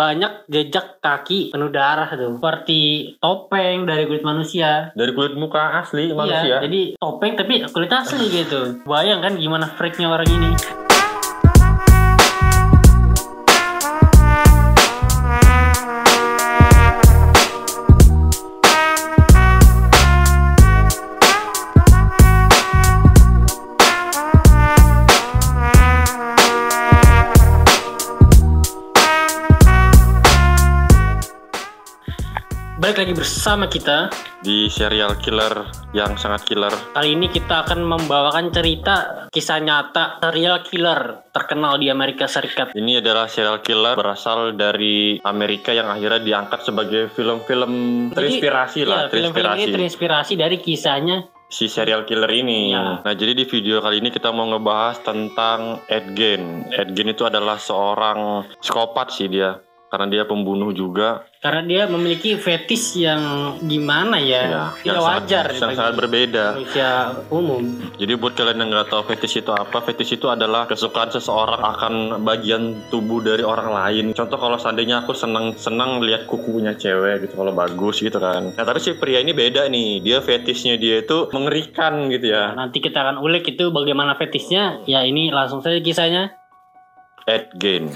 banyak jejak kaki penuh darah tuh seperti topeng dari kulit manusia Dari kulit muka asli manusia. Iya, jadi topeng tapi kulit asli gitu. Bayang kan gimana freaknya orang ini. Lagi bersama kita. Di serial killer yang sangat killer. Kali ini kita akan membawakan cerita kisah nyata serial killer terkenal di Amerika Serikat. Ini adalah serial killer berasal dari Amerika yang akhirnya diangkat sebagai film-film Jadi, terinspirasi lah, iya, Film-film terinspirasi. ini terinspirasi dari kisahnya si serial killer ini. Iya. Nah, jadi di video kali ini kita mau ngebahas tentang Ed Gein. Ed Gein itu adalah seorang psikopat sih dia. Karena dia pembunuh juga. karena dia memiliki fetish yang gimana ya, Ya, tidak yang wajar sangat, yang sangat berbeda. manusia umum. Jadi buat kalian yang nggak tahu fetish itu apa, fetish itu adalah kesukaan seseorang akan bagian tubuh dari orang lain. Contoh kalau seandainya aku senang-senang lihat kukunya cewek gitu kalau bagus gitu kan. Nah tapi si pria ini beda nih, dia fetishnya dia itu mengerikan gitu ya. Nanti kita akan ulik itu bagaimana fetishnya. Ya ini langsung saja kisahnya. Ed Gein.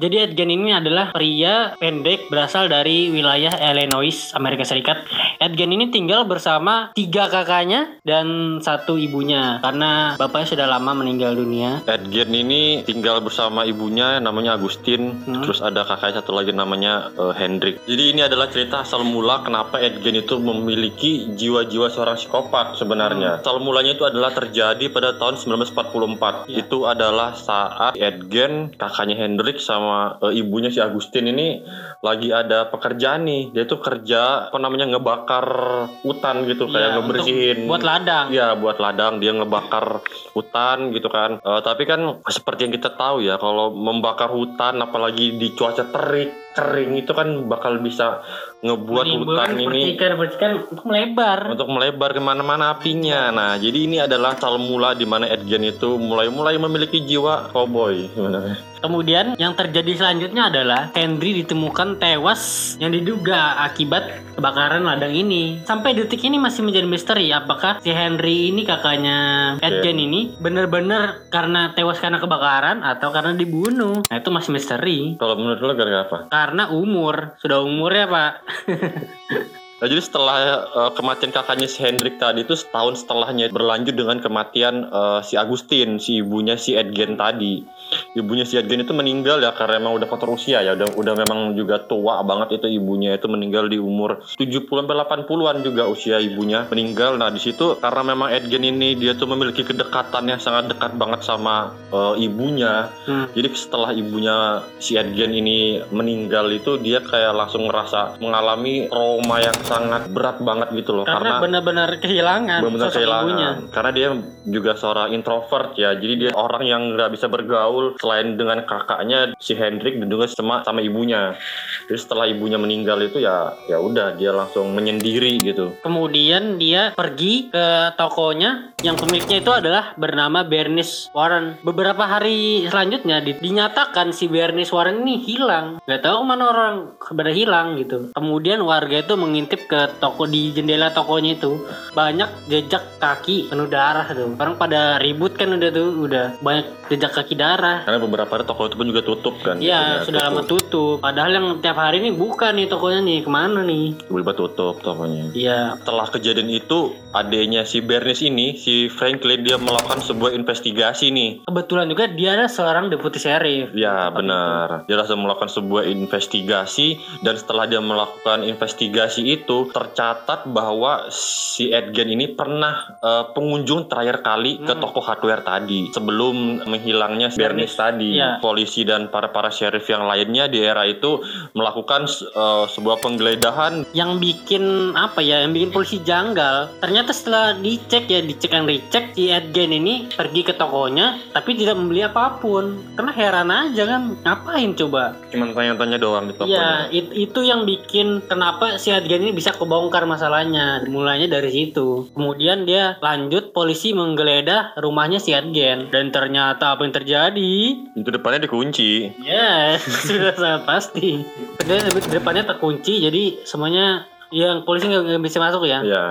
Jadi Edgen ini adalah pria pendek berasal dari wilayah Illinois, Amerika Serikat. Edgen ini tinggal bersama tiga kakaknya dan satu ibunya karena bapaknya sudah lama meninggal dunia. Ed Gein ini tinggal bersama ibunya namanya Agustin, Hmm. terus ada kakaknya satu lagi namanya eh, Hendrik. Jadi ini adalah cerita asal mula kenapa Ed Gein itu memiliki jiwa-jiwa seorang psikopat sebenarnya. Asal mulanya itu adalah terjadi pada tahun 1944. Ya. Itu adalah saat Ed Gein, kakaknya Hendrik sama eh, ibunya si Agustin ini lagi ada pekerjaan nih. Dia tuh kerja apa namanya ngebakar hutan gitu kayak Iya, ngebersihin buat ladang. Iya buat ladang dia ngebakar hutan gitu kan. Eh, tapi kan seperti yang kita tahu ya kalau membakar hutan apalagi di cuaca terik kering itu kan bakal bisa ngebuat hutan ini percikan-percikan untuk melebar. untuk melebar ke mana-mana apinya. Nah jadi ini adalah awal mula di mana Edgen itu mulai-mulai memiliki jiwa cowboy sebenarnya. Kemudian yang terjadi selanjutnya adalah Henry ditemukan tewas yang diduga akibat kebakaran ladang ini. Sampai detik ini masih menjadi misteri apakah si Henry ini kakaknya Edgen ini benar-benar karena tewas karena kebakaran atau karena dibunuh. Nah itu masih misteri. Kalau menurut lo gara-gara apa? Karena umur, sudah umur ya pak. Nah, jadi setelah eh, kematian kakaknya si Hendrik tadi itu setahun setelahnya berlanjut dengan kematian eh, si Agustin, si ibunya si Edgen tadi. Ibunya si Edgen itu meninggal ya karena emang udah kotor usia ya, udah udah memang juga tua banget itu ibunya itu meninggal di umur 70 sampai 80-an juga usia ibunya meninggal. Nah, di situ karena memang Edgen ini dia tuh memiliki kedekatan yang sangat dekat banget sama eh, ibunya. Hmm. Jadi setelah ibunya si Edgen ini meninggal itu dia kayak langsung ngerasa mengalami trauma yang sangat berat banget gitu loh Karena benar-benar kehilangan benar-benar sosok kehilangan. ibunya. Karena dia juga seorang introvert ya. Jadi dia orang yang nggak bisa bergaul selain dengan kakaknya si Hendrik dan juga sama sama ibunya. Jadi setelah ibunya meninggal itu ya ya udah dia langsung menyendiri gitu. Kemudian dia pergi ke tokonya yang pemiliknya itu adalah bernama Bernice Warren. Beberapa hari selanjutnya di- dinyatakan si Bernice Warren ini hilang. Gak tahu ke mana orang pada hilang gitu. Kemudian warga itu mengintip ke toko di jendela tokonya itu banyak jejak kaki penuh darah tuh. Orang pada ribut kan udah tuh udah banyak jejak kaki darah. Karena beberapa hari toko itu pun juga tutup kan. Iya sudah lama tutup. Padahal yang tiap hari ini buka nih tokonya nih ke mana nih? Tiba-tiba tutup tokonya. Iya Setelah kejadian itu, adanya si Bernice ini, si Franklin dia melakukan sebuah investigasi nih. kebetulan juga dia adalah seorang deputi sheriff. Ya benar. Dia langsung melakukan sebuah investigasi dan setelah dia melakukan investigasi itu tercatat bahwa si Edgen ini pernah eh, pengunjung terakhir kali ke Hmm. toko hardware tadi sebelum menghilangnya si Bernice tadi. Iya. Polisi dan para para sheriff yang lainnya di era itu melakukan eh, sebuah penggeledahan. Yang bikin apa ya yang bikin polisi janggal. Ternyata setelah dicek ya dicek yang dicek si Edgen ini pergi ke tokonya tapi tidak membeli apa pun. Karena heran aja kan ngapain coba? Cuman tanya-tanya doang di ya tokonya. it- itu yang bikin kenapa si Edgen ini bisa kebongkar masalahnya. Mulainya dari situ. Kemudian dia lanjut polisi menggeledah rumahnya si Edgen. Dan ternyata apa yang terjadi? Itu depannya dikunci. Ya, sudah sangat pasti. Di depannya terkunci, jadi semuanya yang polisi nggak bisa masuk ya. Ya.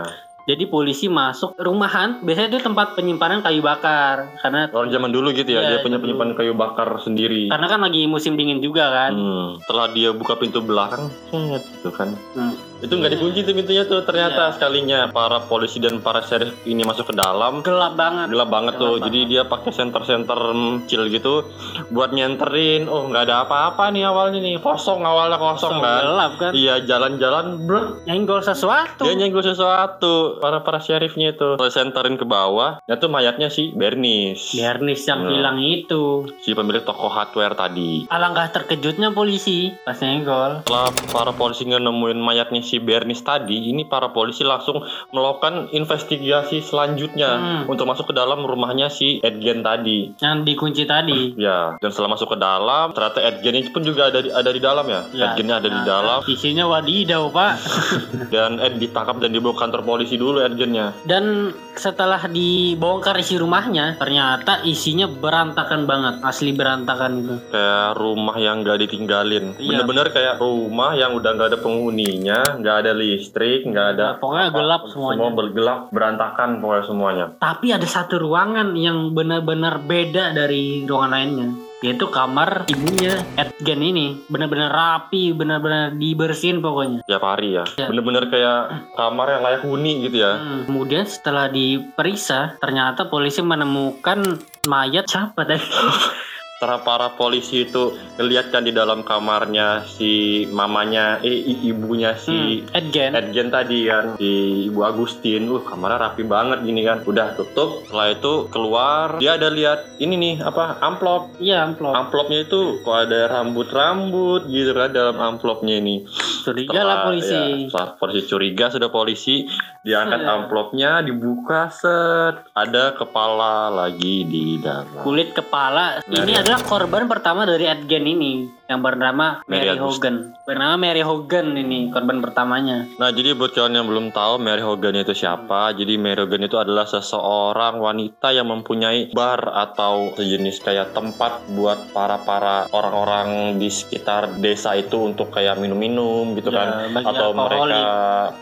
Jadi polisi masuk rumahan, biasanya itu tempat penyimpanan kayu bakar, karena Orang zaman dulu gitu ya, Iya, dia punya dulu. penyimpan kayu bakar sendiri. karena kan lagi musim dingin juga kan. Hmm, setelah dia buka pintu belakang, set, gitu kan. Hmm. Itu nggak dikunci tuh pintunya tuh ternyata Iya. sekalinya para polisi dan para sheriff ini masuk ke dalam. Gelap banget. Gelap banget Gelap tuh, banget. jadi dia pakai senter-senter kecil gitu buat nyenterin. Oh nggak ada apa-apa nih awalnya nih, kosong awalnya kosong, kan. gelap kan. Iya jalan-jalan, bro. Nyenggol sesuatu. Dia nyenggol sesuatu. Para para sheriffnya itu senterin ke bawah. Itu mayatnya si Bernice, Bernis yang Hmm. hilang itu. si pemilik toko hardware tadi. Alangkah terkejutnya polisi pas nyenggol. Setelah para polisi nemuin mayatnya si Bernice tadi, ini para polisi langsung melakukan investigasi selanjutnya Hmm. untuk masuk ke dalam rumahnya si Edgen tadi. Yang dikunci tadi. Ya, dan setelah masuk ke dalam, ternyata Edgen itu pun juga ada di, ada di dalam ya. Ya, Edgennya ada di nah, dalam Isinya wadidaw, Pak. dan Ed ditangkap dan dibawa kantor polisi dulu Edgennya. Dan setelah dibongkar isi rumahnya, ternyata isinya berantakan banget, asli berantakan itu. Kayak rumah yang gak ditinggalin. Iya. Bener-bener kayak rumah yang udah gak ada penghuninya, gak ada listrik, gak ada Nah, pokoknya gelap semuanya. Semua bergelap, berantakan pokoknya semuanya. Tapi ada satu ruangan yang benar-benar beda dari ruangan lainnya, yaitu kamar ibunya Edgen ini. Benar-benar rapi, benar-benar dibersihin pokoknya. tiap hari ya. Ya. Bener-bener kayak kamar yang layak huni gitu ya. Hmm, Kemudian setelah diperiksa, ternyata polisi menemukan mayat siapa tadi? Setelah para polisi itu ngeliat kan di dalam kamarnya si mamanya, eh ibunya si Hmm, Edgen. Edgen tadi kan, si Ibu Agustin, uh kamarnya rapi banget gini kan. Udah tutup, setelah itu keluar, dia ada lihat ini nih apa amplop. Iya, amplop. Amplopnya itu kok ada rambut-rambut gitu kan dalam amplopnya ini. Curiga lah polisi. ya, setelah polisi curiga sudah polisi diangkat Iya. amplopnya dibuka set ada kepala lagi di dalam. Kulit kepala. Ini Mary- adalah korban pertama dari Edgen ini yang bernama Mary Mary. Hogan. Bernama Mary Hogan ini korban pertamanya. Nah jadi buat kalian yang belum tahu Mary Hogan itu siapa Jadi Mary Hogan itu adalah seseorang wanita yang mempunyai bar atau sejenis kayak tempat buat para-para orang-orang di sekitar desa itu untuk kayak minum-minum gitu Ya, kan Atau alkoholik. mereka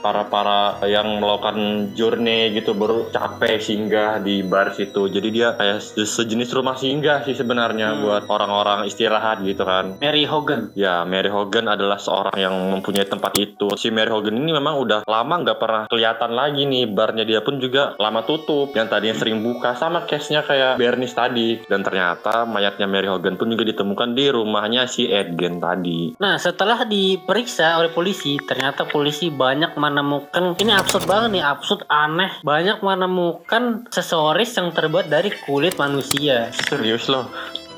para-para yang melakukan journey gitu baru capek singgah di bar situ Jadi dia kayak se- sejenis rumah singgah sih sebenarnya Hmm. buat orang-orang istirahat gitu kan Mary Hogan. Ya, Mary Hogan adalah seorang yang mempunyai tempat itu. Si Mary Hogan ini memang udah lama nggak pernah kelihatan lagi nih. Barnya dia pun juga lama tutup. Yang tadinya sering buka sama case-nya kayak Bernice tadi. Dan ternyata mayatnya Mary Hogan pun juga ditemukan di rumahnya si Edgen tadi. Nah, setelah diperiksa oleh polisi, ternyata polisi banyak menemukan ini absurd banget nih, absurd aneh. Banyak menemukan aksesoris yang terbuat dari kulit manusia. Serius loh.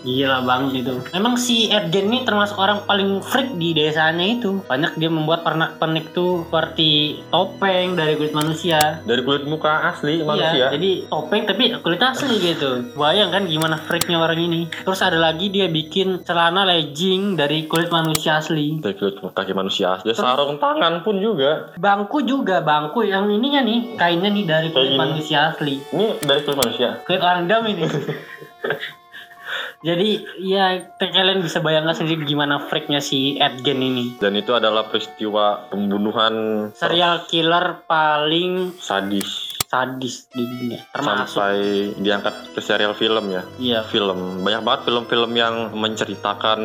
Gila banget itu. Memang si Edgen ini termasuk orang paling freak di desanya itu. Banyak dia membuat pernak-pernik tuh seperti topeng dari kulit manusia. Dari kulit muka asli Iya, manusia. jadi topeng tapi kulit asli gitu. Bayang kan gimana freaknya orang ini. Terus ada lagi dia bikin celana legging dari kulit manusia asli. Dari kulit kaki manusia asli. Sarung tangan pun juga. Bangku juga, bangku yang ininya nih, kainnya nih dari kulit Kayak manusia asli. Ini dari kulit manusia. Kulit orang dam ini. Jadi ya kalian bisa bayangkan sendiri gimana freaknya si Edgen ini. Dan itu adalah peristiwa pembunuhan Serial killer paling sadis. sadis di dunia. Termasuk Sampai diangkat ke serial film ya. iya film banyak banget film-film yang menceritakan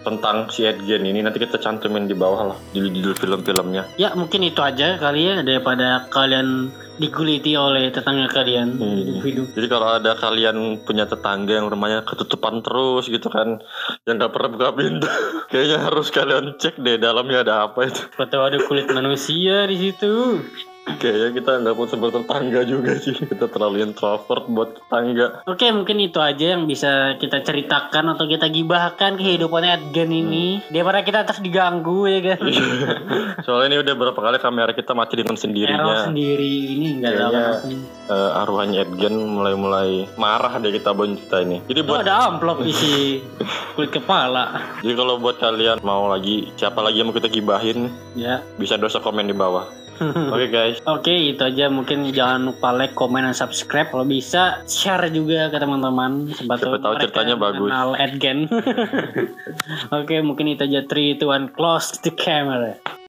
tentang si Edgen ini nanti kita cantumin di bawah lah judul-judul film-filmnya Ya mungkin itu aja kali ya daripada kalian diguliti oleh tetangga kalian Hmm. hidup-hidup. jadi kalau ada kalian punya tetangga yang rumahnya ketutupan terus gitu kan yang gak pernah buka pintu kayaknya harus kalian cek deh dalamnya ada apa itu Atau ada kulit manusia di situ. Kayaknya kita nggak pun seperti tetangga juga sih. Kita terlalu introvert buat tetangga. Oke, mungkin itu aja yang bisa kita ceritakan atau kita gibahkan kehidupannya Edgen ini. Daripada kita terus diganggu ya kan. Soalnya ini udah berapa kali kamera kita mati dengan Error sendirinya. sendiri ini nggak tahu Kayaknya kenapa. eh, arwahnya Edgen mulai-mulai marah deh kita bawain cerita ini. Jadi buat ada amplop isi kulit kepala. jadi kalau buat kalian mau lagi siapa lagi yang mau kita gibahin Ya. bisa dosa komen di bawah. Oke guys. Oke, itu aja. Mungkin jangan lupa like, komen, dan subscribe. Kalau bisa, share juga ke teman-teman. Siapa Siapa tahu ceritanya bagus. Kenal Edgen. Oke, mungkin itu aja. 3, 2, 1, close the camera.